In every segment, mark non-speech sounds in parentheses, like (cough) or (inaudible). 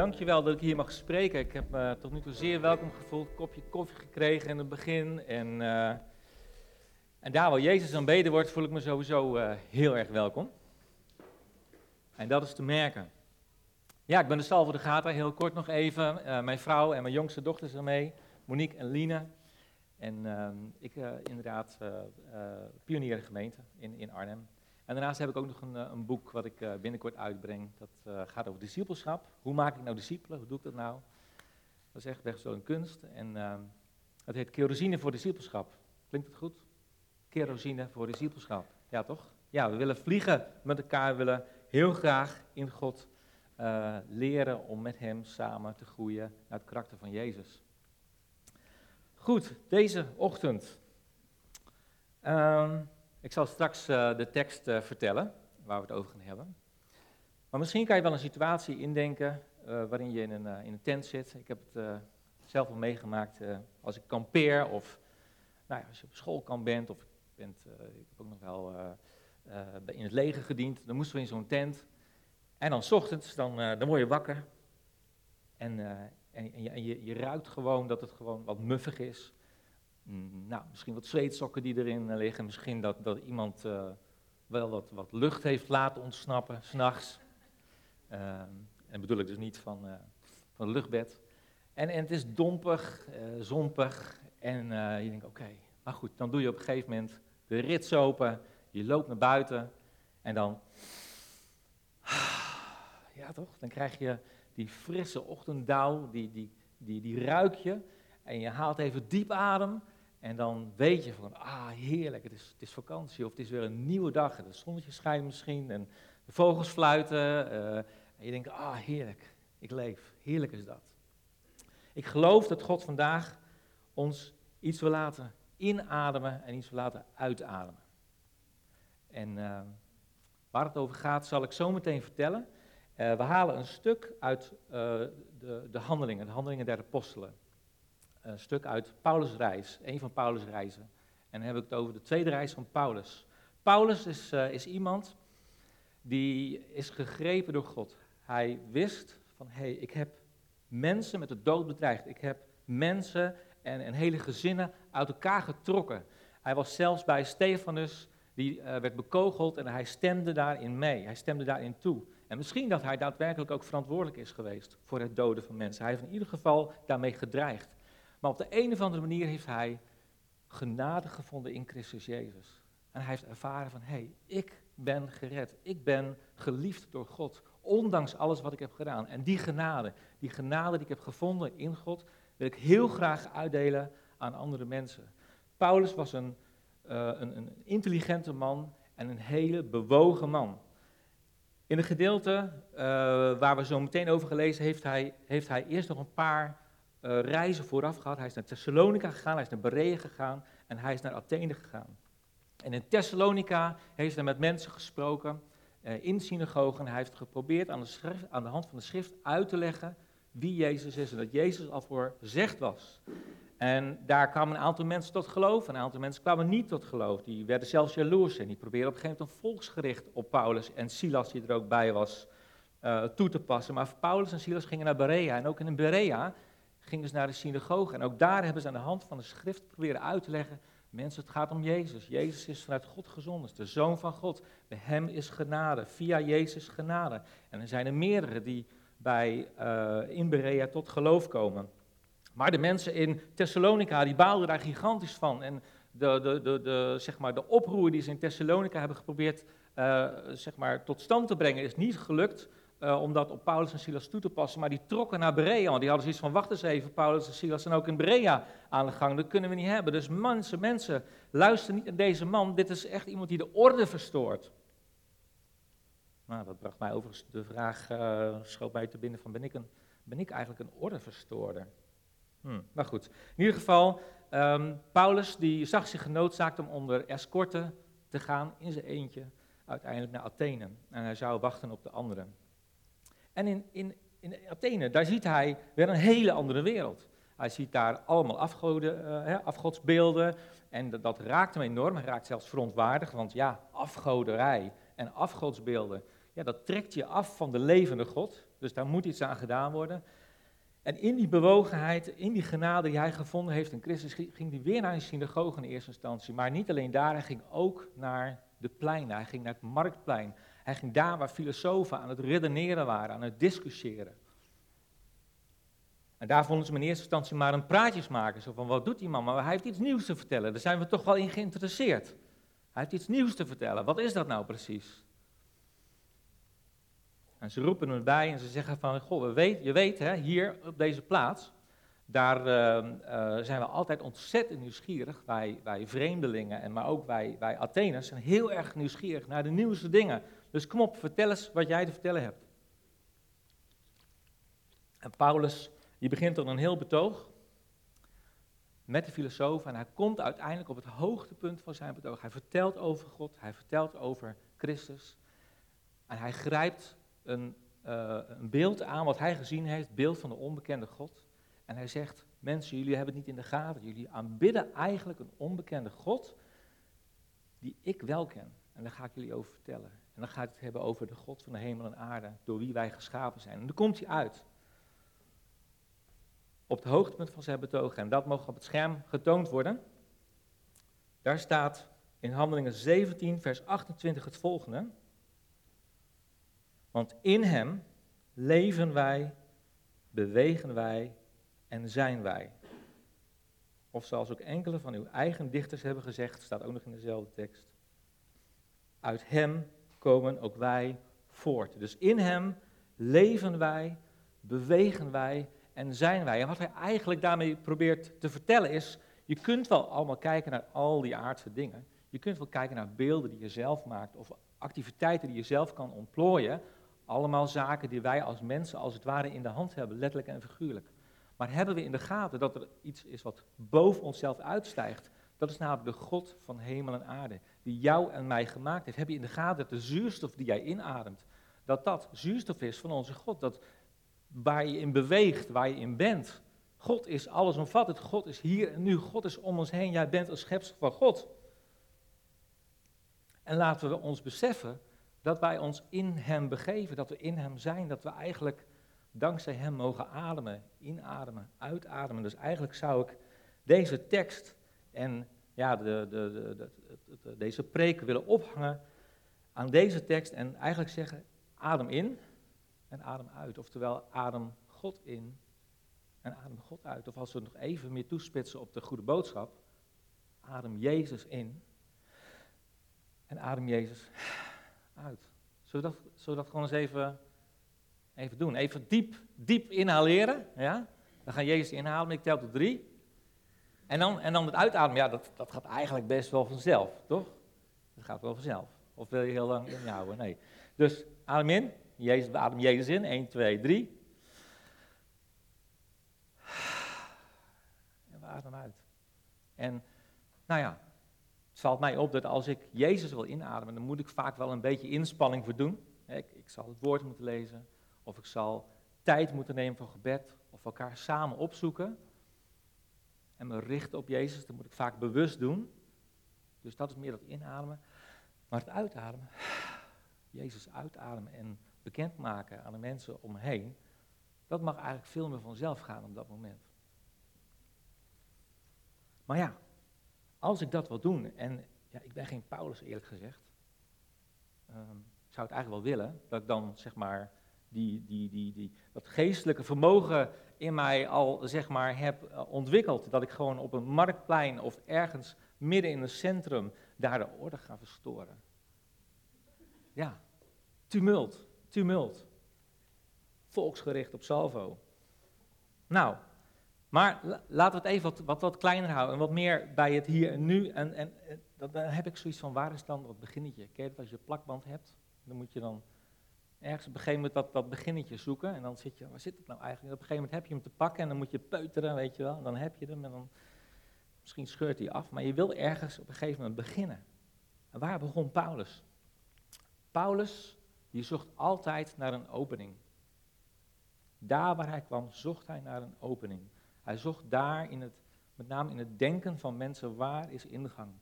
Dankjewel dat ik hier mag spreken. Ik heb me tot nu toe zeer welkom gevoeld. Kopje koffie gekregen in het begin. En, uh, en daar waar Jezus aanbeden wordt, voel ik me sowieso uh, heel erg welkom. En dat is te merken. Ja, ik ben de stal voor de Gata, heel kort nog even. Mijn vrouw en mijn jongste dochter zijn mee, Monique en Line. En ik inderdaad pionier gemeente in, in Arnhem. En daarnaast heb ik ook nog een, eh, een boek wat ik eh, binnenkort uitbreng. Dat uh, gaat over discipelschap. Hoe maak ik nou discipelen? Hoe doe ik dat nou? Dat is echt wel een kunst. En uh, het heet kerosine voor discipelschap. Klinkt het goed? Kerosine voor discipelschap. Ja, toch? Ja, we willen vliegen met elkaar. We willen heel graag in God leren om met Hem samen te groeien naar het karakter van Jezus. Goed, deze ochtend. Um, ik zal straks uh, de tekst uh, vertellen waar we het over gaan hebben. Maar misschien kan je wel een situatie indenken uh, waarin je in een, in een tent zit. Ik heb het zelf al meegemaakt als ik kampeer of nou ja, als je op schoolkamp bent of bent, ik heb ook nog wel in het leger gediend. Dan moesten we in zo'n tent. En dan s ochtends, dan, dan word je wakker. En, en, en je, je ruikt gewoon dat het gewoon wat muffig is. Mm, nou, misschien wat zweetsokken die erin liggen. Misschien dat, dat iemand uh, wel wat, wat lucht heeft laten ontsnappen, s'nachts. Uh, en bedoel ik dus niet van, uh, van het luchtbed. En, en het is dompig, zompig. En je denkt, oké, maar goed, dan doe je op een gegeven moment de rits open. Je loopt naar buiten. En dan, (sighs) ja toch, dan krijg je die frisse ochtenddauw, die, die, die, die ruik je. En je haalt even diep adem. En dan weet je van, ah heerlijk, het is, het is vakantie of het is weer een nieuwe dag. En het zonnetje schijnt misschien en de vogels fluiten. Uh, en je denkt, ah heerlijk, ik leef. Heerlijk is dat. Ik geloof dat God vandaag ons iets wil laten inademen en iets wil laten uitademen. En uh, waar het over gaat zal ik zo meteen vertellen. Uh, we halen een stuk uit de, de handelingen, de handelingen der apostelen een stuk uit Paulus' reis, een van Paulus' reizen. En dan heb ik het over de tweede reis van Paulus. Paulus is, uh, is iemand die is gegrepen door God. Hij wist van, hé, hey, ik heb mensen met de dood bedreigd. Ik heb mensen en, hele gezinnen uit elkaar getrokken. Hij was zelfs bij Stefanus, die uh, werd bekogeld en hij stemde daarin mee. Hij stemde daarin toe. En misschien dat hij daadwerkelijk ook verantwoordelijk is geweest voor het doden van mensen. Hij heeft in ieder geval daarmee gedreigd. Maar op de een of andere manier heeft hij genade gevonden in Christus Jezus. En hij heeft ervaren van, hé, hey, ik ben gered. Ik ben geliefd door God, ondanks alles wat ik heb gedaan. En die genade, die genade die ik heb gevonden in God, wil ik heel graag uitdelen aan andere mensen. Paulus was een, uh, een, een intelligente man en een hele bewogen man. In het gedeelte uh, waar we zo meteen over gelezen, heeft hij, heeft hij eerst nog een paar uh, reizen vooraf gehad. Hij is naar Thessalonica gegaan, hij is naar Berea gegaan en hij is naar Athene gegaan. En in Thessalonica heeft hij met mensen gesproken uh, in synagogen. Hij heeft geprobeerd aan de, schrift, aan de hand van de schrift uit te leggen wie Jezus is en dat Jezus al voor gezegd was. En daar kwamen een aantal mensen tot geloof, een aantal mensen kwamen niet tot geloof. Die werden zelfs jaloers en die probeerden op een gegeven moment een volksgericht op Paulus en Silas, die er ook bij was, uh, toe te passen. Maar Paulus en Silas gingen naar Berea en ook in Berea gingen ze naar de synagoge. En ook daar hebben ze aan de hand van de schrift proberen uit te leggen. Mensen, het gaat om Jezus. Jezus is vanuit God gezonden, de Zoon van God. Bij hem is genade, via Jezus genade. En er zijn er meerdere die bij uh, in Berea tot geloof komen. Maar de mensen in Thessalonica, die baalden daar gigantisch van. En de, de, de, de, zeg maar, de oproer die ze in Thessalonica hebben geprobeerd uh, zeg maar, tot stand te brengen, is niet gelukt uh, om dat op Paulus en Silas toe te passen. Maar die trokken naar Berea, want die hadden zoiets van, wacht eens even, Paulus en Silas zijn ook in Berea aan de gang. Dat kunnen we niet hebben. Dus mensen, mensen, luister niet naar deze man. Dit is echt iemand die de orde verstoort. Nou, dat bracht mij overigens de vraag, uh, schoot mij te binnen van, ben ik, een, ben ik eigenlijk een ordeverstoorder? Hm, maar goed, in ieder geval, um, Paulus die zag zich genoodzaakt om onder escorten te gaan in zijn eentje uiteindelijk naar Athene. En hij zou wachten op de anderen. En in, in, in Athene, daar ziet hij weer een hele andere wereld. Hij ziet daar allemaal afgoden, uh, afgodsbeelden. En dat, dat, raakt hem enorm. Hij raakt zelfs verontwaardigd, want ja, afgoderij en afgodsbeelden. Ja, dat trekt je af van de levende God. Dus daar moet iets aan gedaan worden. En in die bewogenheid, in die genade die hij gevonden heeft in Christus, ging hij weer naar een synagoge in eerste instantie. Maar niet alleen daar, hij ging ook naar de pleinen. Hij ging naar het marktplein. Hij daar waar filosofen aan het redeneren waren, aan het discussiëren. En daar vonden ze in eerste instantie maar een praatjesmaker. Zo van, wat doet die man? Maar hij heeft iets nieuws te vertellen. Daar zijn we toch wel in geïnteresseerd. Hij heeft iets nieuws te vertellen. Wat is dat nou precies? En ze roepen hem bij en ze zeggen van, goh, we weet, je weet, hè, hier op deze plaats, daar uh, uh, zijn we altijd ontzettend nieuwsgierig, wij, wij vreemdelingen, en maar ook wij, wij Atheners zijn heel erg nieuwsgierig naar de nieuwste dingen. Dus kom op, vertel eens wat jij te vertellen hebt. En Paulus, die begint dan een heel betoog met de filosoof en hij komt uiteindelijk op het hoogtepunt van zijn betoog. Hij vertelt over God, hij vertelt over Christus en hij grijpt een, uh, een beeld aan wat hij gezien heeft, beeld van de onbekende God. En hij zegt, mensen, jullie hebben het niet in de gaten. Jullie aanbidden eigenlijk een onbekende God die ik wel ken. En daar ga ik jullie over vertellen. En dan gaat het hebben over de God van de hemel en aarde, door wie wij geschapen zijn. En dan komt hij uit. Op het hoogtepunt van zijn betogen. En dat mag op het scherm getoond worden. Daar staat in Handelingen 17, vers 28 het volgende. Want in Hem leven wij, bewegen wij en zijn wij. Of zoals ook enkele van uw eigen dichters hebben gezegd, staat ook nog in dezelfde tekst. Uit Hem komen ook wij voort. Dus in Hem leven wij, bewegen wij en zijn wij. En wat hij eigenlijk daarmee probeert te vertellen is, je kunt wel allemaal kijken naar al die aardse dingen. Je kunt wel kijken naar beelden die je zelf maakt of activiteiten die je zelf kan ontplooien. Allemaal zaken die wij als mensen als het ware in de hand hebben, letterlijk en figuurlijk. Maar hebben we in de gaten dat er iets is wat boven onszelf uitstijgt? Dat is namelijk de God van hemel en aarde, die jou en mij gemaakt heeft. Heb je in de gaten dat de zuurstof die jij inademt, dat dat zuurstof is van onze God, dat waar je in beweegt, waar je in bent. God is allesomvattend, God is hier en nu, God is om ons heen, jij bent een schepsel van God. En laten we ons beseffen dat wij ons in Hem begeven, dat we in Hem zijn, dat we eigenlijk dankzij Hem mogen ademen, inademen, uitademen. Dus eigenlijk zou ik deze tekst en ja, de, de, de, deze preek willen ophangen aan deze tekst en eigenlijk zeggen, adem in en adem uit. Oftewel, adem God in en adem God uit. Of als we nog even meer toespitsen op de goede boodschap, adem Jezus in en adem Jezus uit. Zullen we dat, we gewoon eens even, even doen? Even diep, diep inhaleren. Ja? Dan gaan Jezus inhalen, ik tel tot drie. En dan, en dan het uitademen, ja, dat, dat gaat eigenlijk best wel vanzelf, toch? Dat gaat wel vanzelf. Of wil je heel lang inhouden? Nee. Dus adem in. Jezus, adem Jezus in. 1, 2, 3. En we ademen uit. En, nou ja, het valt mij op dat als ik Jezus wil inademen, dan moet ik vaak wel een beetje inspanning voor doen. Ik, ik zal het woord moeten lezen, of ik zal tijd moeten nemen voor gebed, of elkaar samen opzoeken. En me richten op Jezus, dat moet ik vaak bewust doen. Dus dat is meer dat inademen. Maar het uitademen, Jezus uitademen en bekendmaken aan de mensen omheen, dat mag eigenlijk veel meer vanzelf gaan op dat moment. Maar ja, als ik dat wil doen, en ja, ik ben geen Paulus eerlijk gezegd, ik zou het eigenlijk wel willen, dat ik dan zeg maar die, die, die, die, dat geestelijke vermogen in mij al zeg maar heb eh, ontwikkeld. Dat ik gewoon op een marktplein of ergens midden in een centrum daar de orde ga verstoren. Ja, tumult, tumult. Volksgericht op salvo. Nou, maar laten we het even wat, wat, kleiner houden en wat meer bij het hier en nu. En, en, dan heb ik zoiets van, waar is dan dat beginnetje? Je als je plakband hebt? Dan moet je dan ergens op een gegeven moment dat, dat beginnetje zoeken. En dan zit je, waar zit het nou eigenlijk? En op een gegeven moment heb je hem te pakken en dan moet je peuteren, weet je wel. En dan heb je hem en dan, misschien scheurt hij af. Maar je wil ergens op een gegeven moment beginnen. En waar begon Paulus? Paulus, die zocht altijd naar een opening. Daar waar hij kwam, zocht hij naar een opening. Hij zocht daar, in het, met name in het denken van mensen, waar is ingang?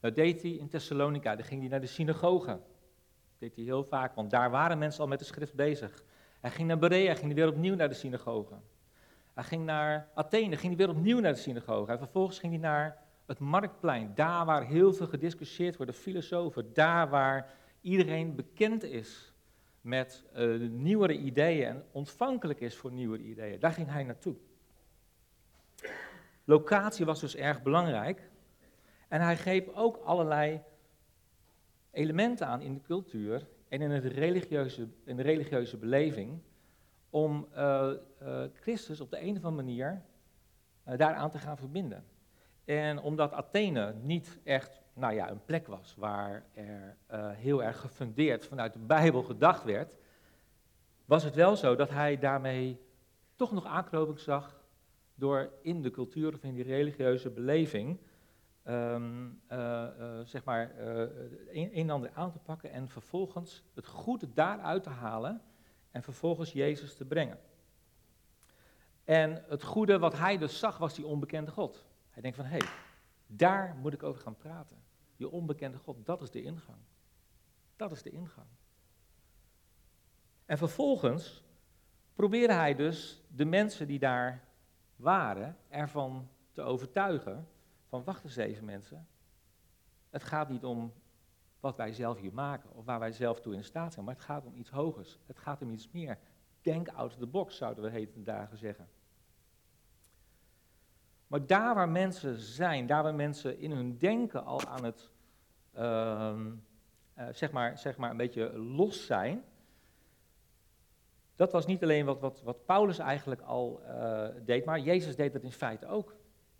Dat deed hij in Thessalonica, daar ging hij naar de synagoge. Deed hij heel vaak, want daar waren mensen al met de schrift bezig. Hij ging naar Berea, ging weer opnieuw naar de synagoge. Hij ging naar Athene, ging weer opnieuw naar de synagoge. En vervolgens ging hij naar het marktplein, daar waar heel veel gediscussieerd wordt, de filosofen, daar waar iedereen bekend is met uh, nieuwere ideeën en ontvankelijk is voor nieuwere ideeën. Daar ging hij naartoe. Locatie was dus erg belangrijk. En hij greep ook allerlei elementen aan in de cultuur en in, het religieuze, in de religieuze beleving om uh, uh, Christus op de een of andere manier uh, daaraan te gaan verbinden. En omdat Athene niet echt nou ja, een plek was waar er heel erg gefundeerd vanuit de Bijbel gedacht werd, was het wel zo dat hij daarmee toch nog aanknoping zag door in de cultuur of in die religieuze beleving um, uh, uh, zeg maar uh, een, en ander aan te pakken en vervolgens het goede daaruit te halen en vervolgens Jezus te brengen. En het goede wat hij dus zag was die onbekende God. Hij denkt van, hé, hey, daar moet ik over gaan praten. Die onbekende God, dat is de ingang. Dat is de ingang. En vervolgens probeerde hij dus de mensen die daar waren ervan te overtuigen van wacht eens even mensen, het gaat niet om wat wij zelf hier maken of waar wij zelf toe in staat zijn, maar het gaat om iets hogers. Het gaat om iets meer. Denk out of the box, zouden we heden dagen zeggen. Maar daar waar mensen zijn, daar waar mensen in hun denken al aan het, uh, uh, zeg, maar, zeg maar, een beetje los zijn, dat was niet alleen wat, wat, wat Paulus eigenlijk al uh, deed, maar Jezus deed dat in feite ook.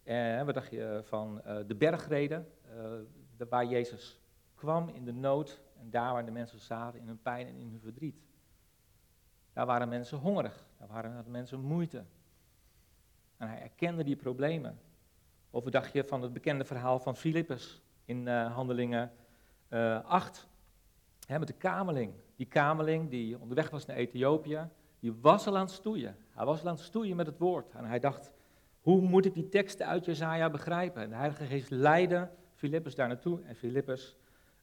En wat dacht je van uh, de bergreden, uh, waar Jezus kwam in de nood en daar waar de mensen zaten in hun pijn en in hun verdriet. Daar waren mensen hongerig, daar waren mensen moeite. En hij erkende die problemen. Of wat dacht je van het bekende verhaal van Filippus in uh, Handelingen 8, hè, met de kameling. Die kameling die onderweg was naar Ethiopië, die was al aan het stoeien. Hij was al aan het stoeien met het woord. En hij dacht, hoe moet ik die teksten uit Jezaja begrijpen? En de Heilige Geest leidde Filippus daar naartoe en Filippus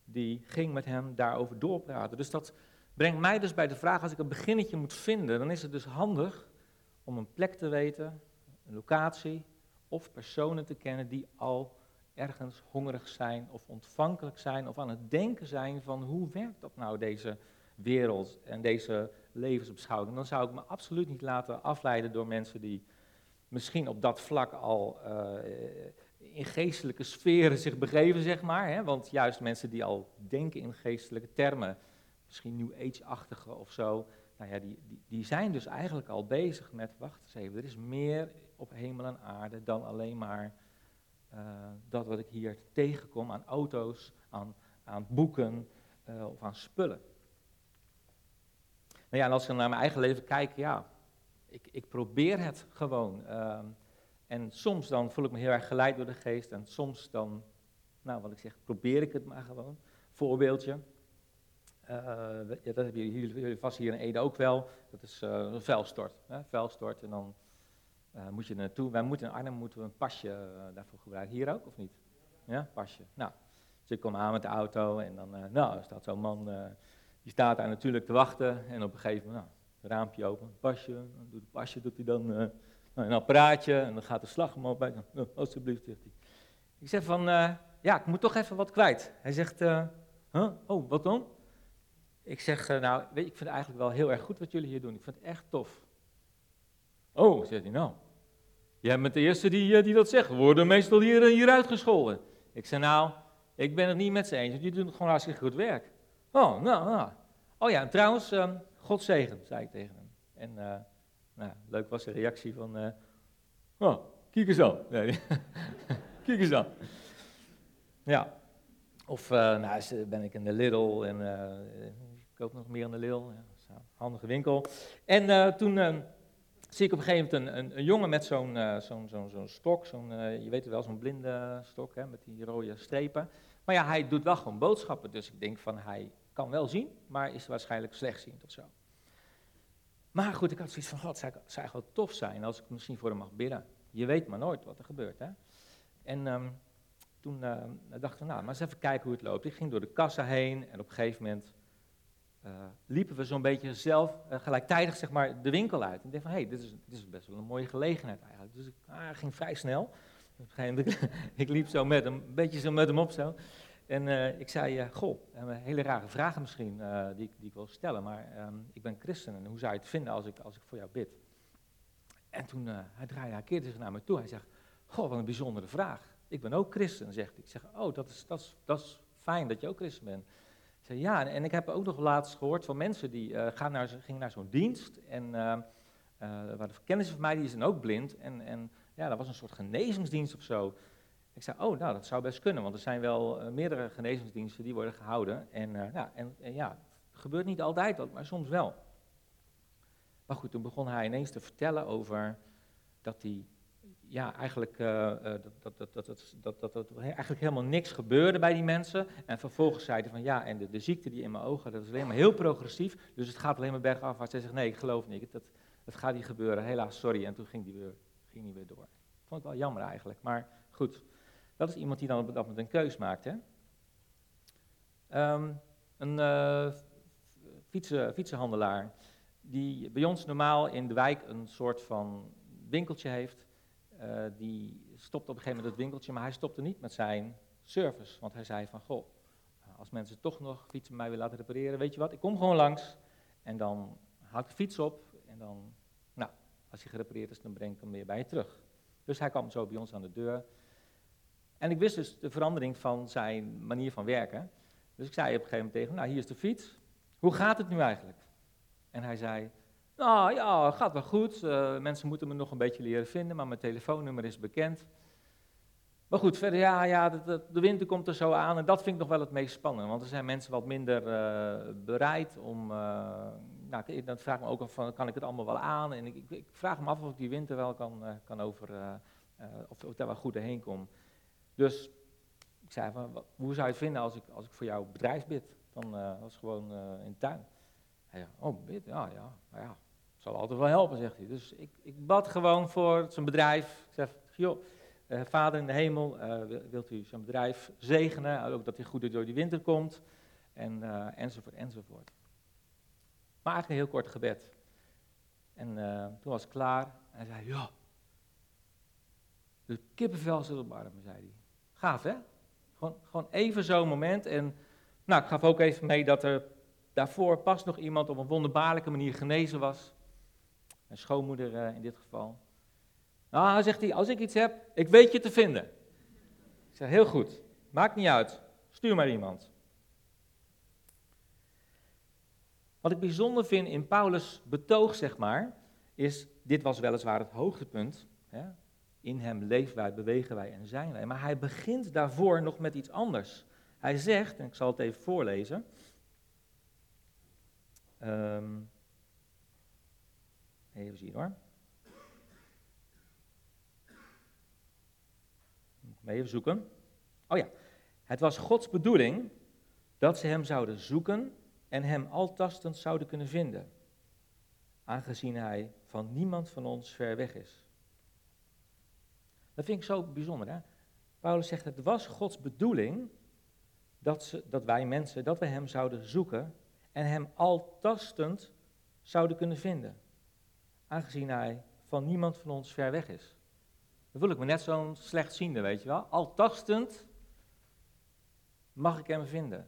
die ging met hem daarover doorpraten. Dus dat brengt mij dus bij de vraag, als ik een beginnetje moet vinden, dan is het dus handig om een plek te weten, een locatie of personen te kennen die al ergens hongerig zijn of ontvankelijk zijn of aan het denken zijn van hoe werkt dat nou deze wereld en deze levensbeschouwing. Dan zou ik me absoluut niet laten afleiden door mensen die misschien op dat vlak al uh, in geestelijke sferen zich begeven, zeg maar. Hè? Want juist mensen die al denken in geestelijke termen, misschien New Age-achtige of zo, nou ja, die, die, die, zijn dus eigenlijk al bezig met, wacht eens even, er is meer op hemel en aarde dan alleen maar uh, dat wat ik hier tegenkom aan auto's, aan, aan boeken uh, of aan spullen. Nou ja, en als ik naar mijn eigen leven kijk, ja, ik, ik probeer het gewoon. Uh, en soms dan voel ik me heel erg geleid door de geest. En soms dan, nou wat ik zeg, probeer ik het maar gewoon. Voorbeeldje. Uh, ja, dat hebben jullie vast hier in Ede ook wel. Dat is uh, een vuilstort. Hè? Vuilstort en dan uh, moet je naartoe. Wij moeten in Arnhem moeten we een pasje daarvoor gebruiken. Hier ook of niet? Ja, pasje. Nou, dus ik kom aan met de auto en dan, nou, staat zo'n man, die staat daar natuurlijk te wachten. En op een gegeven moment, nou, raampje open, pasje, dan doet pasje, doet hij dan uh, een apparaatje en dan gaat de slagroom op. Nou, alsjeblieft, zegt hij. Ik zeg van, uh, ja, ik moet toch even wat kwijt. Hij zegt, huh? oh, wat dan? Ik zeg, nou, weet ik vind het eigenlijk wel heel erg goed wat jullie hier doen. Ik vind het echt tof. Oh, zegt hij, nou, jij bent de eerste die, die dat zegt. We worden meestal hier, hier uitgescholden. Ik zeg, nou, ik ben het niet met ze eens, jullie doen gewoon hartstikke goed werk. Oh, nou, nou. Oh ja, en trouwens, um, God zegen, zei ik tegen hem. En uh, nou, leuk was de reactie van, uh, oh, kijk eens. Nee, (laughs) kijk eens aan. Ja, of uh, nou, ben ik in de Lidl en ik koop nog meer in de Lidl. Ja, handige winkel. En toen zie ik op een gegeven moment een, een, jongen met zo'n stok, zo'n, je weet wel, zo'n blinde stok hè, met die rode strepen. Maar ja, hij doet wel gewoon boodschappen, dus ik denk van hij kan wel zien, maar is waarschijnlijk slechtziend of zo. Maar goed, ik had zoiets van, god, zou, zou eigenlijk tof zijn als ik misschien voor hem mag bidden. Je weet maar nooit wat er gebeurt, hè. En um, toen uh, dachten we, nou, maar eens even kijken hoe het loopt. Ik ging door de kassa heen en op een gegeven moment liepen we zo'n beetje zelf gelijktijdig zeg maar, de winkel uit. En ik dacht van, hé, hey, dit, is, dit is best wel een mooie gelegenheid eigenlijk. Dus ik ah, ging vrij snel. (laughs) ik liep zo met hem, een beetje zo met hem op zo. En uh, ik zei, uh, goh, hele rare vragen misschien uh, die, die, ik wil stellen, maar um, ik ben christen en hoe zou je het vinden als ik, als ik voor jou bid? En toen hij draaide, hij keerde zich naar me toe, hij zegt, goh, wat een bijzondere vraag. Ik ben ook christen, zegt. Ik zeg, oh, dat is, dat is, dat is fijn dat je ook christen bent. Ik zeg, ja, en ik heb ook nog laatst gehoord van mensen die gaan naar, gingen naar zo'n dienst en ehm, waar de kennis van mij, die is dan ook blind en... en ja, dat was een soort genezingsdienst of zo. Ik zei, oh, nou, dat zou best kunnen, want er zijn wel uh, meerdere genezingsdiensten die worden gehouden. En, ja, en, en, ja, het gebeurt niet altijd, maar soms wel. Maar goed, toen begon hij ineens te vertellen over dat hij, ja, eigenlijk, uh, dat, dat, dat, dat, dat, dat, dat, eigenlijk helemaal niks gebeurde bij die mensen. En vervolgens zei hij van, ja, en de, de ziekte die in mijn ogen, dat is alleen maar heel progressief, dus het gaat alleen maar bergafwaarts. Hij zegt, nee, ik geloof niet, dat, dat gaat niet gebeuren, helaas, sorry. En toen ging hij weer ging weer door. Ik vond het wel jammer eigenlijk, maar goed. Dat is iemand die dan op dat moment een keus maakt. Hè? Um, een uh, fietsen, fietsenhandelaar, die bij ons normaal in de wijk een soort van winkeltje heeft. Uh, die stopt op een gegeven moment het winkeltje, maar hij stopte niet met zijn service. Want hij zei van, goh, als mensen toch nog fietsen mij willen laten repareren, weet je wat, ik kom gewoon langs en dan haal ik de fiets op en dan als hij gerepareerd is, dan breng ik hem weer bij je terug. Dus hij kwam zo bij ons aan de deur. En ik wist dus de verandering van zijn manier van werken. Dus ik zei op een gegeven moment tegen hem, nou hier is de fiets. Hoe gaat het nu eigenlijk? En hij zei, nou ja, gaat wel goed. Uh, mensen moeten me nog een beetje leren vinden, maar mijn telefoonnummer is bekend. Maar goed, verder, ja, ja de, de, winter komt er zo aan en dat vind ik nog wel het meest spannend. Want er zijn mensen wat minder uh, bereid om, uh, nou, dan vraag me ook af van, kan ik het allemaal wel aan? En ik, ik, vraag me af of ik die winter wel kan, kan over, of, of daar wel goed doorheen kom. Dus ik zei van, hoe zou je het vinden als ik, als ik voor jou bedrijfsbid? Dan was gewoon in de tuin. Hij zei, oh, bid, ja, ja, nou ja, het zal altijd wel helpen, zegt hij. Dus ik, ik bad gewoon voor zijn bedrijf. Ik zeg, joh uh, Vader in de hemel, uh, wilt u zijn bedrijf zegenen, ook dat hij goed door die winter komt, en, uh, enzovoort, enzovoort. Maar eigenlijk een heel kort gebed. En toen was het klaar, en hij zei, ja, de kippenvel zit op zei hij. Gaaf, hè? Gewoon, gewoon even zo'n moment. En nou, ik gaf ook even mee dat er daarvoor pas nog iemand op een wonderbaarlijke manier genezen was. Mijn schoonmoeder in dit geval. Nou, zegt hij, als ik iets heb, ik weet je te vinden. Ik zeg, heel goed, maakt niet uit, stuur maar iemand. Wat ik bijzonder vind in Paulus' betoog, zeg maar, is, dit was weliswaar het hoogtepunt. Hè? In hem leven wij, bewegen wij en zijn wij. Maar hij begint daarvoor nog met iets anders. Hij zegt, en ik zal het even voorlezen. Um, even zien hoor. Even zoeken. Oh ja. Het was Gods bedoeling dat ze hem zouden zoeken en hem altastend zouden kunnen vinden, aangezien hij van niemand van ons ver weg is. Dat vind ik zo bijzonder. Hè? Paulus zegt, het was Gods bedoeling dat, ze, dat wij mensen, dat we hem zouden zoeken en hem altastend zouden kunnen vinden, aangezien hij van niemand van ons ver weg is. Dan voel ik me net zo'n slechtziende, weet je wel. Al tastend mag ik hem vinden.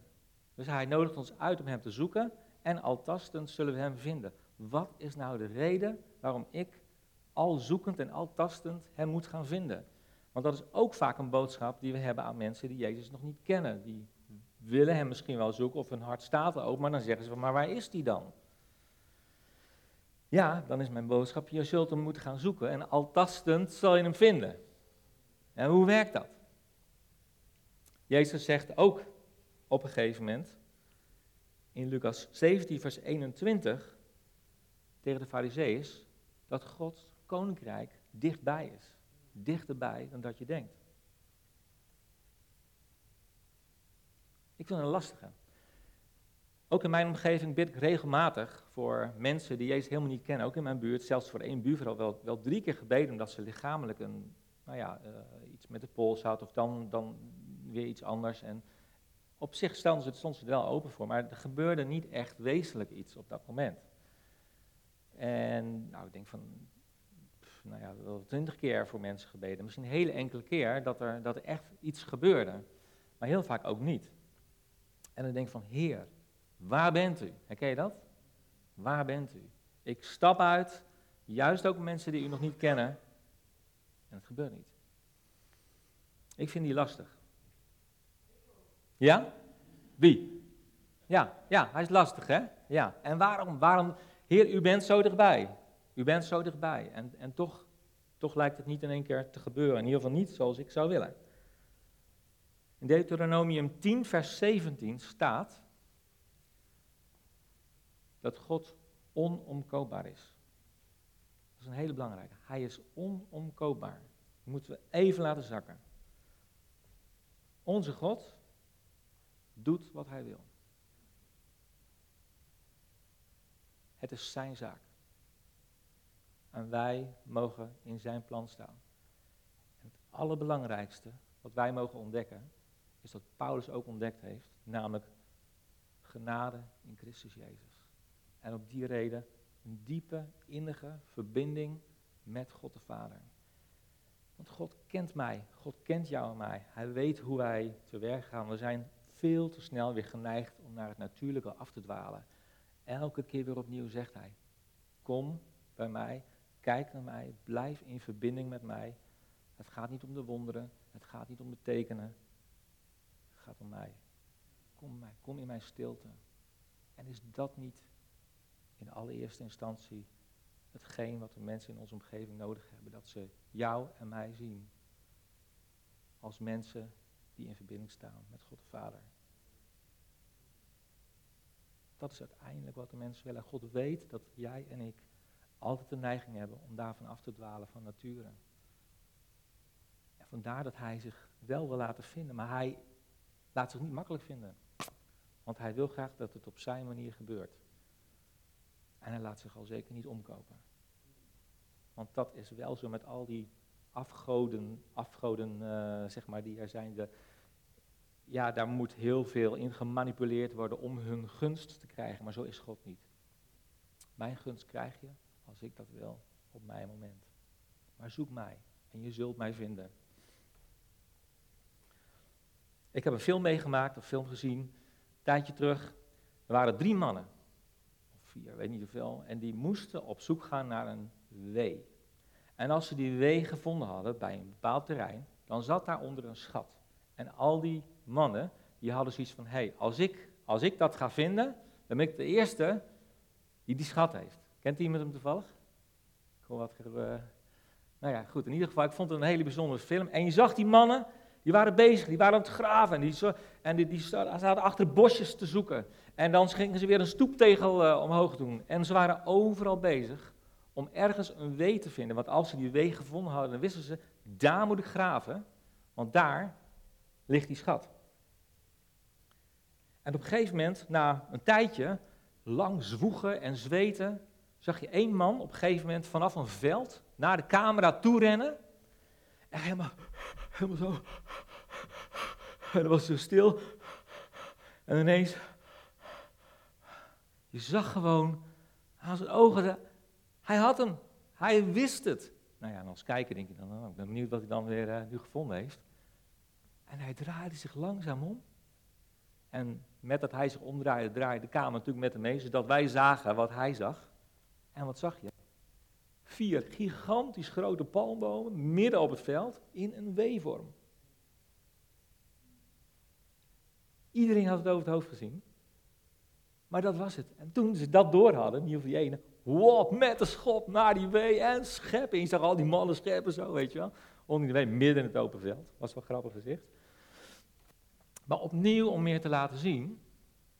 Dus hij nodigt ons uit om hem te zoeken en al tastend zullen we hem vinden. Wat is nou de reden waarom ik al zoekend en al tastend hem moet gaan vinden? Want dat is ook vaak een boodschap die we hebben aan mensen die Jezus nog niet kennen. Die willen hem misschien wel zoeken of hun hart staat er ook, maar dan zeggen ze van, maar waar is die dan? Ja, dan is mijn boodschap, je zult hem moeten gaan zoeken en al tastend zal je hem vinden. En hoe werkt dat? Jezus zegt ook op een gegeven moment in Lucas 17, vers 21 tegen de fariseeërs dat Gods koninkrijk dichtbij is. Dichterbij dan dat je denkt. Ik vind het een lastige. Ook in mijn omgeving bid ik regelmatig voor mensen die Jezus helemaal niet kennen. Ook in mijn buurt, zelfs voor één buurvrouw, wel, wel drie keer gebeden omdat ze lichamelijk een, nou ja, uh, iets met de pols had of dan, dan weer iets anders. En Op zich stonden ze, ze er wel open voor, maar er gebeurde niet echt wezenlijk iets op dat moment. En nou, ik denk van, nou ja, wel twintig keer voor mensen gebeden. Misschien een hele enkele keer dat er, dat er echt iets gebeurde. Maar heel vaak ook niet. En dan denk van, Heer, waar bent u? Herken je dat? Waar bent u? Ik stap uit, juist ook mensen die u nog niet kennen. En het gebeurt niet. Ik vind die lastig. Ja? Wie? Ja, ja, hij is lastig, hè? Ja. En waarom? Waarom? Heer, u bent zo dichtbij. U bent zo dichtbij. En, en toch, toch lijkt het niet in één keer te gebeuren. In ieder geval niet zoals ik zou willen. In Deuteronomium 10, vers 17 staat dat God onomkoopbaar is. Dat is een hele belangrijke. Hij is onomkoopbaar. Dat moeten we even laten zakken. Onze God doet wat hij wil. Het is zijn zaak. En wij mogen in zijn plan staan. Het allerbelangrijkste wat wij mogen ontdekken, is dat Paulus ook ontdekt heeft, namelijk genade in Christus Jezus. En op die reden een diepe, innige verbinding met God de Vader. Want God kent mij, God kent jou en mij. Hij weet hoe wij te werk gaan. We zijn veel te snel weer geneigd om naar het natuurlijke af te dwalen. Elke keer weer opnieuw zegt hij, kom bij mij, kijk naar mij, blijf in verbinding met mij. Het gaat niet om de wonderen, het gaat niet om de tekenen, het gaat om mij. Kom, mij, kom in mijn stilte. En is dat niet in allereerste instantie hetgeen wat de mensen in onze omgeving nodig hebben? Dat ze jou en mij zien als mensen die in verbinding staan met God de Vader. Dat is uiteindelijk wat de mensen willen. God weet dat jij en ik altijd de neiging hebben om daarvan af te dwalen van nature. En vandaar dat hij zich wel wil laten vinden, maar hij laat zich niet makkelijk vinden. Want hij wil graag dat het op zijn manier gebeurt. En hij laat zich al zeker niet omkopen. Want dat is wel zo met al die afgoden, afgoden uh, zeg maar, die er zijn. De, ja, daar moet heel veel in gemanipuleerd worden om hun gunst te krijgen. Maar zo is God niet. Mijn gunst krijg je als ik dat wil, op mijn moment. Maar zoek mij en je zult mij vinden. Ik heb een film meegemaakt, een film gezien, een tijdje terug. Er waren drie mannen, of vier, weet niet hoeveel, en die moesten op zoek gaan naar een wee. En als ze die wee gevonden hadden bij een bepaald terrein, dan zat daaronder een schat. En al die mannen, die hadden zoiets van, hé, hey, als, ik, als ik dat ga vinden, dan ben ik de eerste die die schat heeft. Kent iemand hem toevallig? Ik hoor wat... Uh, nou ja, goed, in ieder geval, ik vond het een hele bijzondere film. En je zag die mannen, die waren bezig, die waren aan het graven. En die, en die, die zaten achter bosjes te zoeken. En dan gingen ze weer een stoeptegel uh, omhoog doen. En ze waren overal bezig om ergens een wee te vinden. Want als ze die wee gevonden hadden, dan wisten ze, daar moet ik graven. Want daar ligt die schat. En op een gegeven moment, na een tijdje, lang zwoegen en zweten, zag je één man op een gegeven moment vanaf een veld naar de camera toe rennen. En helemaal, helemaal zo. En dan was zo stil. En ineens, je zag gewoon aan zijn ogen, hij had hem. Hij wist het. Nou ja, en als kijker denk je dan, oh, ik ben benieuwd wat hij dan weer uh, nu gevonden heeft. En hij draaide zich langzaam om. En met dat hij zich omdraaide, draaide de kamer natuurlijk met hem mee, zodat wij zagen wat hij zag. En wat zag je? Vier gigantisch grote palmbomen midden op het veld in een W-vorm. Iedereen had het over het hoofd gezien. Maar dat was het. En toen ze dat door hadden, ieder geval die ene, wow, met de schop naar die W en scheppen. je zag al die mannen scheppen zo, weet je wel. Onder midden in het open veld. Was wel grappig gezicht. Maar opnieuw om meer te laten zien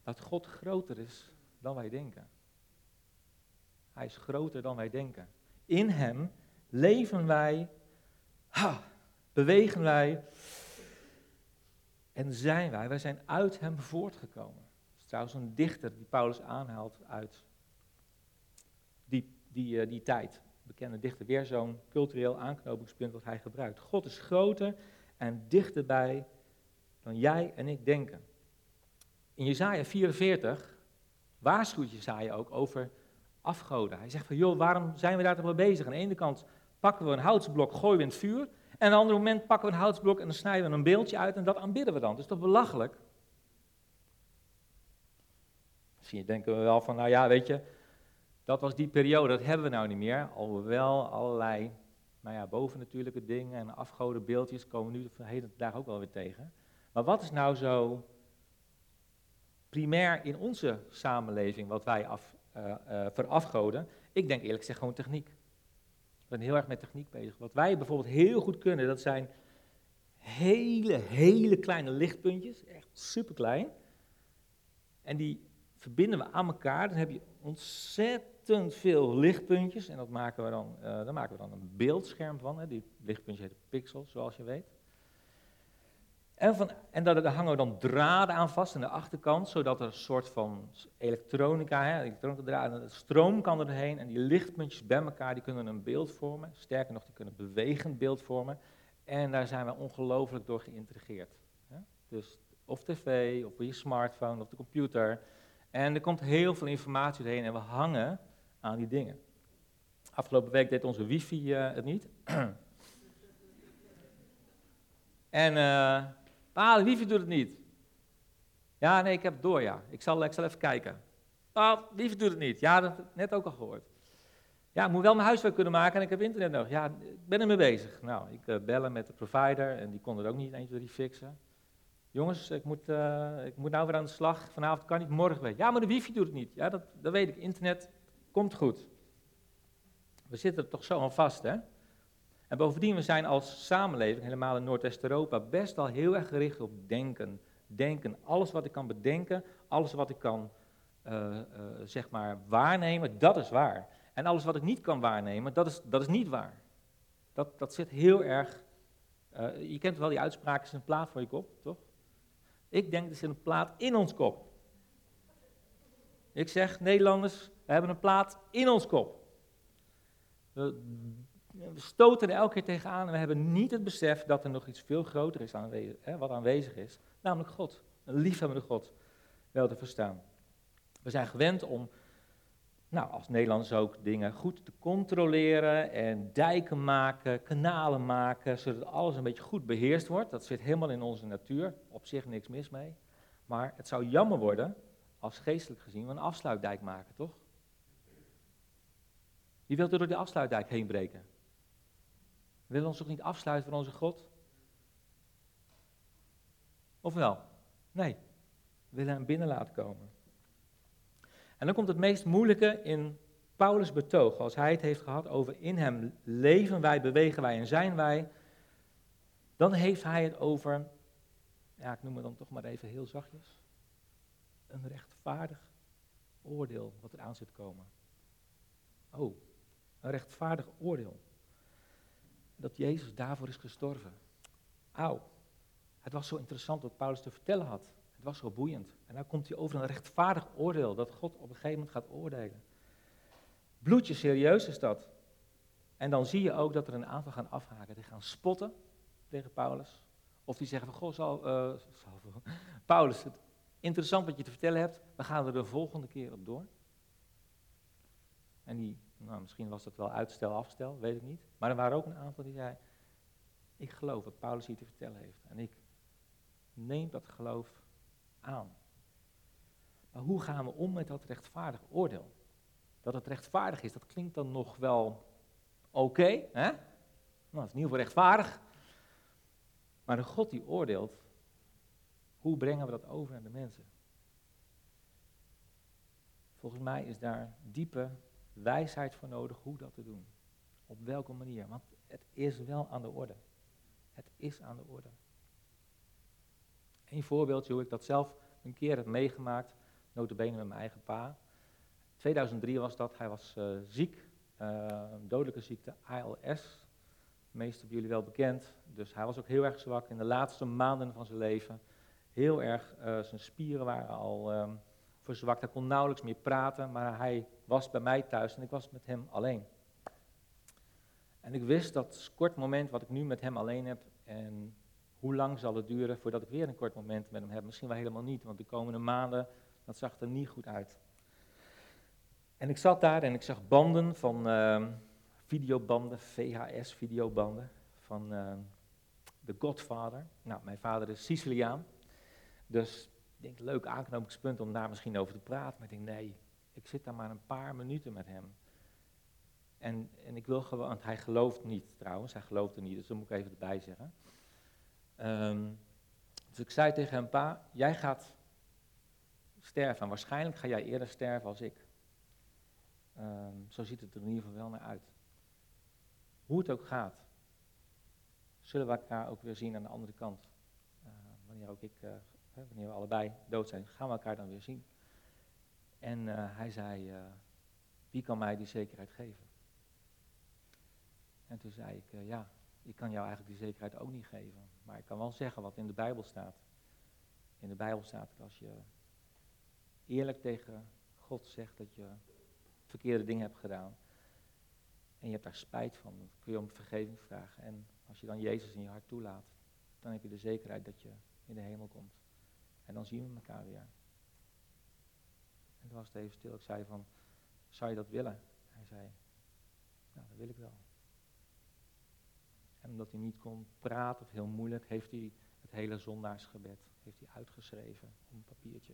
dat God groter is dan wij denken. Hij is groter dan wij denken. In Hem leven wij, ha, bewegen wij en zijn wij. Wij zijn uit Hem voortgekomen. Dat is trouwens een dichter die Paulus aanhaalt uit die, die, uh, die tijd. Bekende dichter, weer zo'n cultureel aanknopingspunt wat hij gebruikt. God is groter en dichterbij dan jij en ik denken. in Jezaja 44 waarschuwt Jezaja ook over afgoden. Hij zegt van, joh, waarom zijn we daar toch mee bezig? Aan de ene kant pakken we een houtsblok, gooien we in het vuur. En aan een ander moment pakken we een houtsblok en dan snijden we een beeldje uit en dat aanbidden we dan. Dat is toch belachelijk? Misschien denken we wel van, nou ja, weet je, dat was die periode, dat hebben we nou niet meer. Alhoewel allerlei, nou ja, bovennatuurlijke dingen en afgodenbeeldjes komen nu de hele dag ook wel weer tegen. Maar wat is nou zo primair in onze samenleving wat wij af, uh, verafgoden? Ik denk eerlijk gezegd gewoon techniek. Ik ben heel erg met techniek bezig. Wat wij bijvoorbeeld heel goed kunnen, dat zijn hele, hele kleine lichtpuntjes, echt super klein. En die verbinden we aan elkaar. Dan heb je ontzettend veel lichtpuntjes. En dat maken we dan, uh, daar maken we dan een beeldscherm van. Hè. Die lichtpuntjes heten pixels, zoals je weet. En, van, en daar, hangen we dan draden aan vast aan de achterkant, zodat er een soort van elektronica, hè, elektronica stroom kan erheen en die lichtpuntjes bij elkaar, die kunnen een beeld vormen. Sterker nog, die kunnen een bewegend beeld vormen. En daar zijn we ongelooflijk door geïntrigeerd. Hè. Dus of tv, of je smartphone, of de computer. En er komt heel veel informatie doorheen en we hangen aan die dingen. Afgelopen week deed onze wifi uh, het niet. (clears throat) en uh, ah, wifi doet het niet. Ja, nee, ik heb het door, ja. Ik zal, ik zal even kijken. Ah, de wifi doet het niet. Ja, dat heb ik net ook al gehoord. Ja, ik moet wel mijn huiswerk kunnen maken en ik heb internet nodig. Ja, ik ben ermee bezig. Nou, ik uh, bellen met de provider en die kon het ook niet 1, 2, 3 fixen. Jongens, ik moet, uh, ik moet nou weer aan de slag. Vanavond kan niet, morgen weer. Ja, maar de wifi doet het niet. Ja, dat, dat weet ik. Internet komt goed. We zitten er toch zo aan vast, hè? En bovendien, we zijn als samenleving, helemaal in Noordwest-Europa, best wel heel erg gericht op denken. Denken. Alles wat ik kan bedenken, alles wat ik kan, uh, uh, zeg maar, waarnemen, dat is waar. En alles wat ik niet kan waarnemen, dat is, dat is niet waar. Dat, dat zit heel erg... je kent wel die uitspraak, is een plaat voor je kop, toch? Ik denk, er zit een plaat in ons kop. Ik zeg, Nederlanders, we hebben een plaat in ons kop. We, stoten er elke keer tegenaan en we hebben niet het besef dat er nog iets veel groter is aanwezig, hè, wat aanwezig is. Namelijk God, een liefhebbende God, wel te verstaan. We zijn gewend om nou, als Nederlanders ook dingen goed te controleren en dijken maken, kanalen maken, zodat alles een beetje goed beheerst wordt. Dat zit helemaal in onze natuur, op zich niks mis mee. Maar het zou jammer worden, als geestelijk gezien, we een afsluitdijk maken, toch? Wie wil er door die afsluitdijk heen breken? We willen ons toch niet afsluiten van onze God? Of wel? Nee, we willen hem binnen laten komen. En dan komt het meest moeilijke in Paulus' betoog, als hij het heeft gehad over in hem leven wij, bewegen wij en zijn wij. Dan heeft hij het over, ja ik noem het dan toch maar even heel zachtjes, een rechtvaardig oordeel wat er aan zit komen. Oh, een rechtvaardig oordeel. Dat Jezus daarvoor is gestorven. Auw, het was zo interessant wat Paulus te vertellen had. Het was zo boeiend. En dan komt hij over een rechtvaardig oordeel, dat God op een gegeven moment gaat oordelen. Bloedje serieus is dat. En dan zie je ook dat er een aantal gaan afhaken. Die gaan spotten tegen Paulus. Of die zeggen van, goh, zal, uh, zal, (laughs) Paulus, het, interessant wat je te vertellen hebt. We gaan er de volgende keer op door. En die, nou, misschien was dat wel uitstel, afstel, weet ik niet. Maar er waren ook een aantal die zeiden, ik geloof wat Paulus hier te vertellen heeft. En ik neem dat geloof aan. Maar hoe gaan we om met dat rechtvaardig oordeel? Dat het rechtvaardig is, dat klinkt dan nog wel oké, hè? Nou, dat is in ieder geval rechtvaardig. Maar de God die oordeelt, hoe brengen we dat over aan de mensen? Volgens mij is daar diepe wijsheid voor nodig hoe dat te doen. Op welke manier? Want het is wel aan de orde. Het is aan de orde. Een voorbeeldje hoe ik dat zelf een keer heb meegemaakt, notabene met mijn eigen pa. 2003 was dat, hij was uh, ziek, uh, dodelijke ziekte, ALS. De meeste van jullie wel bekend. Dus hij was ook heel erg zwak in de laatste maanden van zijn leven. Heel erg, uh, zijn spieren waren al um, verzwakt. Hij kon nauwelijks meer praten, maar hij was bij mij thuis en ik was met hem alleen. En ik wist dat kort moment wat ik nu met hem alleen heb en hoe lang zal het duren voordat ik weer een kort moment met hem heb? Misschien wel helemaal niet, want de komende maanden, dat zag er niet goed uit. En ik zat daar en ik zag banden van uh, videobanden, VHS-videobanden van uh, The Godfather. Nou, mijn vader is Siciliaan, dus denk, leuk aanknopingspunt om daar misschien over te praten. Maar ik denk, nee, ik zit daar maar een paar minuten met hem. En, en ik wil gewoon, want hij gelooft niet trouwens, hij geloofde niet, dus dat moet ik even erbij zeggen. Um, dus ik zei tegen hem, pa, jij gaat sterven en waarschijnlijk ga jij eerder sterven als ik. Um, zo ziet het er in ieder geval wel naar uit. Hoe het ook gaat, zullen we elkaar ook weer zien aan de andere kant. Uh, wanneer ook ik, uh, wanneer we allebei dood zijn, gaan we elkaar dan weer zien. En uh, hij zei, wie kan mij die zekerheid geven? En toen zei ik, ja, ik kan jou eigenlijk die zekerheid ook niet geven. Maar ik kan wel zeggen wat in de Bijbel staat. In de Bijbel staat dat als je eerlijk tegen God zegt dat je verkeerde dingen hebt gedaan. En je hebt daar spijt van, dan kun je om vergeving vragen. En als je dan Jezus in je hart toelaat, dan heb je de zekerheid dat je in de hemel komt. En dan zien we elkaar weer. En toen was het even stil. Ik zei van, zou je dat willen? Hij zei, nou dat wil ik wel. En omdat hij niet kon praten of heel moeilijk, heeft hij het hele zondaarsgebed heeft hij uitgeschreven op een papiertje.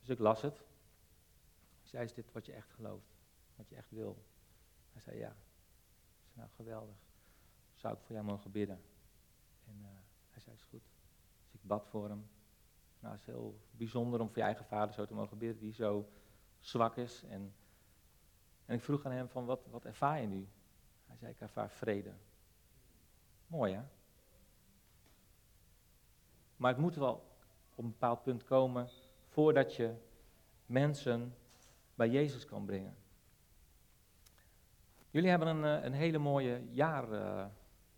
Dus ik las het. Ik zei, is dit wat je echt gelooft? Wat je echt wil? Hij zei, ja. Ik zei, nou geweldig. Zou ik voor jou mogen bidden? En uh, hij zei, is goed. Dus ik bad voor hem. Nou, het is heel bijzonder om voor je eigen vader zo te mogen bidden, die zo zwak is. En, en ik vroeg aan hem van, wat, wat ervaar je nu? Hij zei, ik ervaar vrede. Mooi hè? Maar het moet wel op een bepaald punt komen voordat je mensen bij Jezus kan brengen. Jullie hebben een, eh, een hele mooie jaar, uh,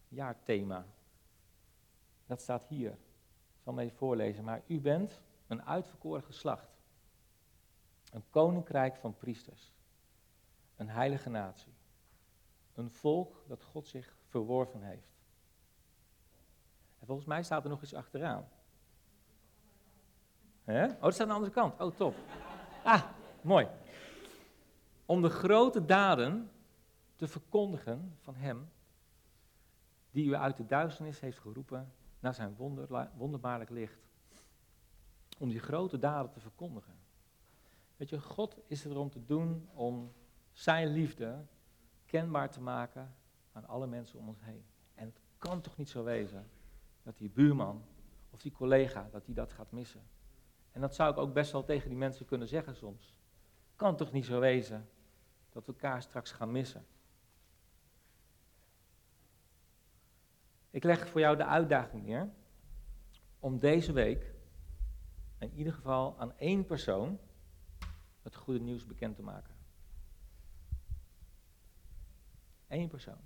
jaarthema. Dat staat hier. Zal even voorlezen. Maar u bent een uitverkoren geslacht. Een koninkrijk van priesters. Een heilige natie. Een volk dat God zich verworven heeft. En volgens mij staat er nog iets achteraan. Oh, dat staat aan de andere kant. Oh, top. Ah, mooi. Om de grote daden te verkondigen van Hem, die u uit de duisternis heeft geroepen naar zijn wonder, wonderbaarlijk licht. Om die grote daden te verkondigen. Weet je, God is er om te doen om zijn liefde kenbaar te maken aan alle mensen om ons heen. En het kan toch niet zo wezen dat die buurman of die collega, dat die dat gaat missen. En dat zou ik ook best wel tegen die mensen kunnen zeggen soms. Kan toch niet zo wezen dat we elkaar straks gaan missen. Ik leg voor jou de uitdaging neer om deze week in ieder geval aan één persoon het goede nieuws bekend te maken. Eén persoon.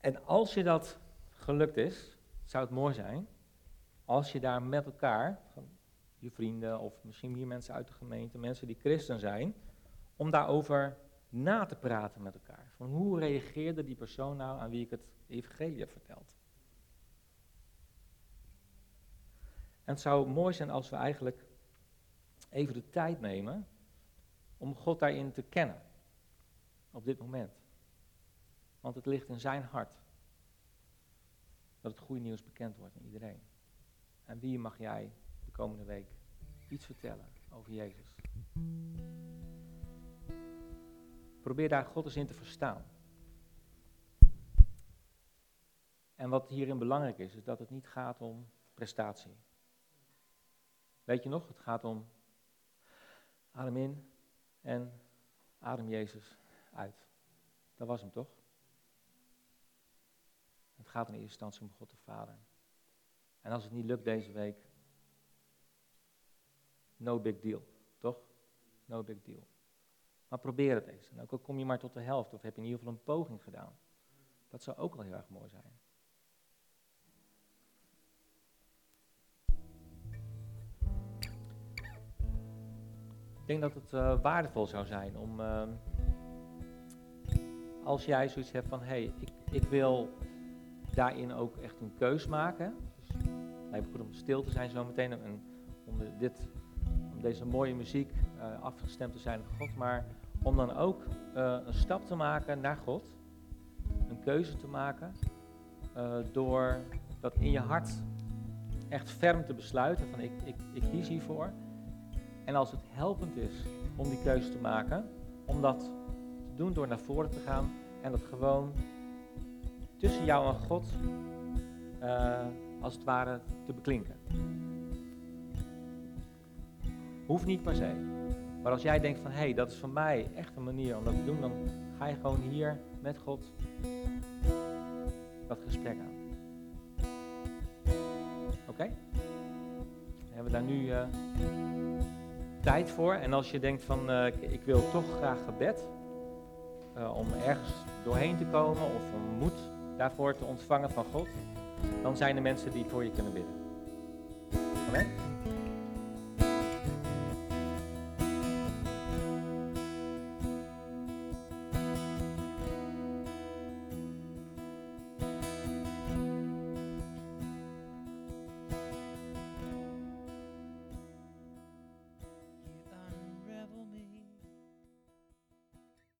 En als je dat gelukt is, zou het mooi zijn als je daar met elkaar, je vrienden of misschien meer mensen uit de gemeente, mensen die christen zijn, om daarover na te praten met elkaar. Van hoe reageerde die persoon nou aan wie ik het evangelie heb verteld? En het zou mooi zijn als we eigenlijk even de tijd nemen om God daarin te kennen. Op dit moment. Want het ligt in zijn hart. Dat het goede nieuws bekend wordt aan iedereen. En wie mag jij de komende week iets vertellen over Jezus? Probeer daar God eens in te verstaan. En wat hierin belangrijk is, is dat het niet gaat om prestatie. Weet je nog, het gaat om adem in en adem Jezus uit. Dat was hem toch? Het gaat in eerste instantie om God de Vader. En als het niet lukt deze week, no big deal, toch? No big deal. Maar probeer het eens. En ook al kom je maar tot de helft, of heb je in ieder geval een poging gedaan. Dat zou ook wel heel erg mooi zijn. Ik denk dat het uh, waardevol zou zijn om, uh, als jij zoiets hebt van, hé, hey, ik, ik wil daarin ook echt een keus maken. Dus het lijkt me goed om stil te zijn zometeen en om, dit, deze mooie muziek uh, afgestemd te zijn op God, maar om dan ook uh, een stap te maken naar God, een keuze te maken, uh, door dat in je hart echt ferm te besluiten van ik, ik, ik kies hiervoor. En als het helpend is om die keuze te maken, om dat te doen door naar voren te gaan en dat gewoon tussen jou en God uh, als het ware te beklinken. Hoeft niet per se. Maar als jij denkt van hé, hey, dat is voor mij echt een manier om dat te doen, dan ga je gewoon hier met God dat gesprek aan. Oké? Hebben we daar nu uh, tijd voor. En als je denkt van uh, ik wil toch graag gebed, uh, om ergens doorheen te komen of om moed daarvoor te ontvangen van God, dan zijn er mensen die voor je kunnen bidden.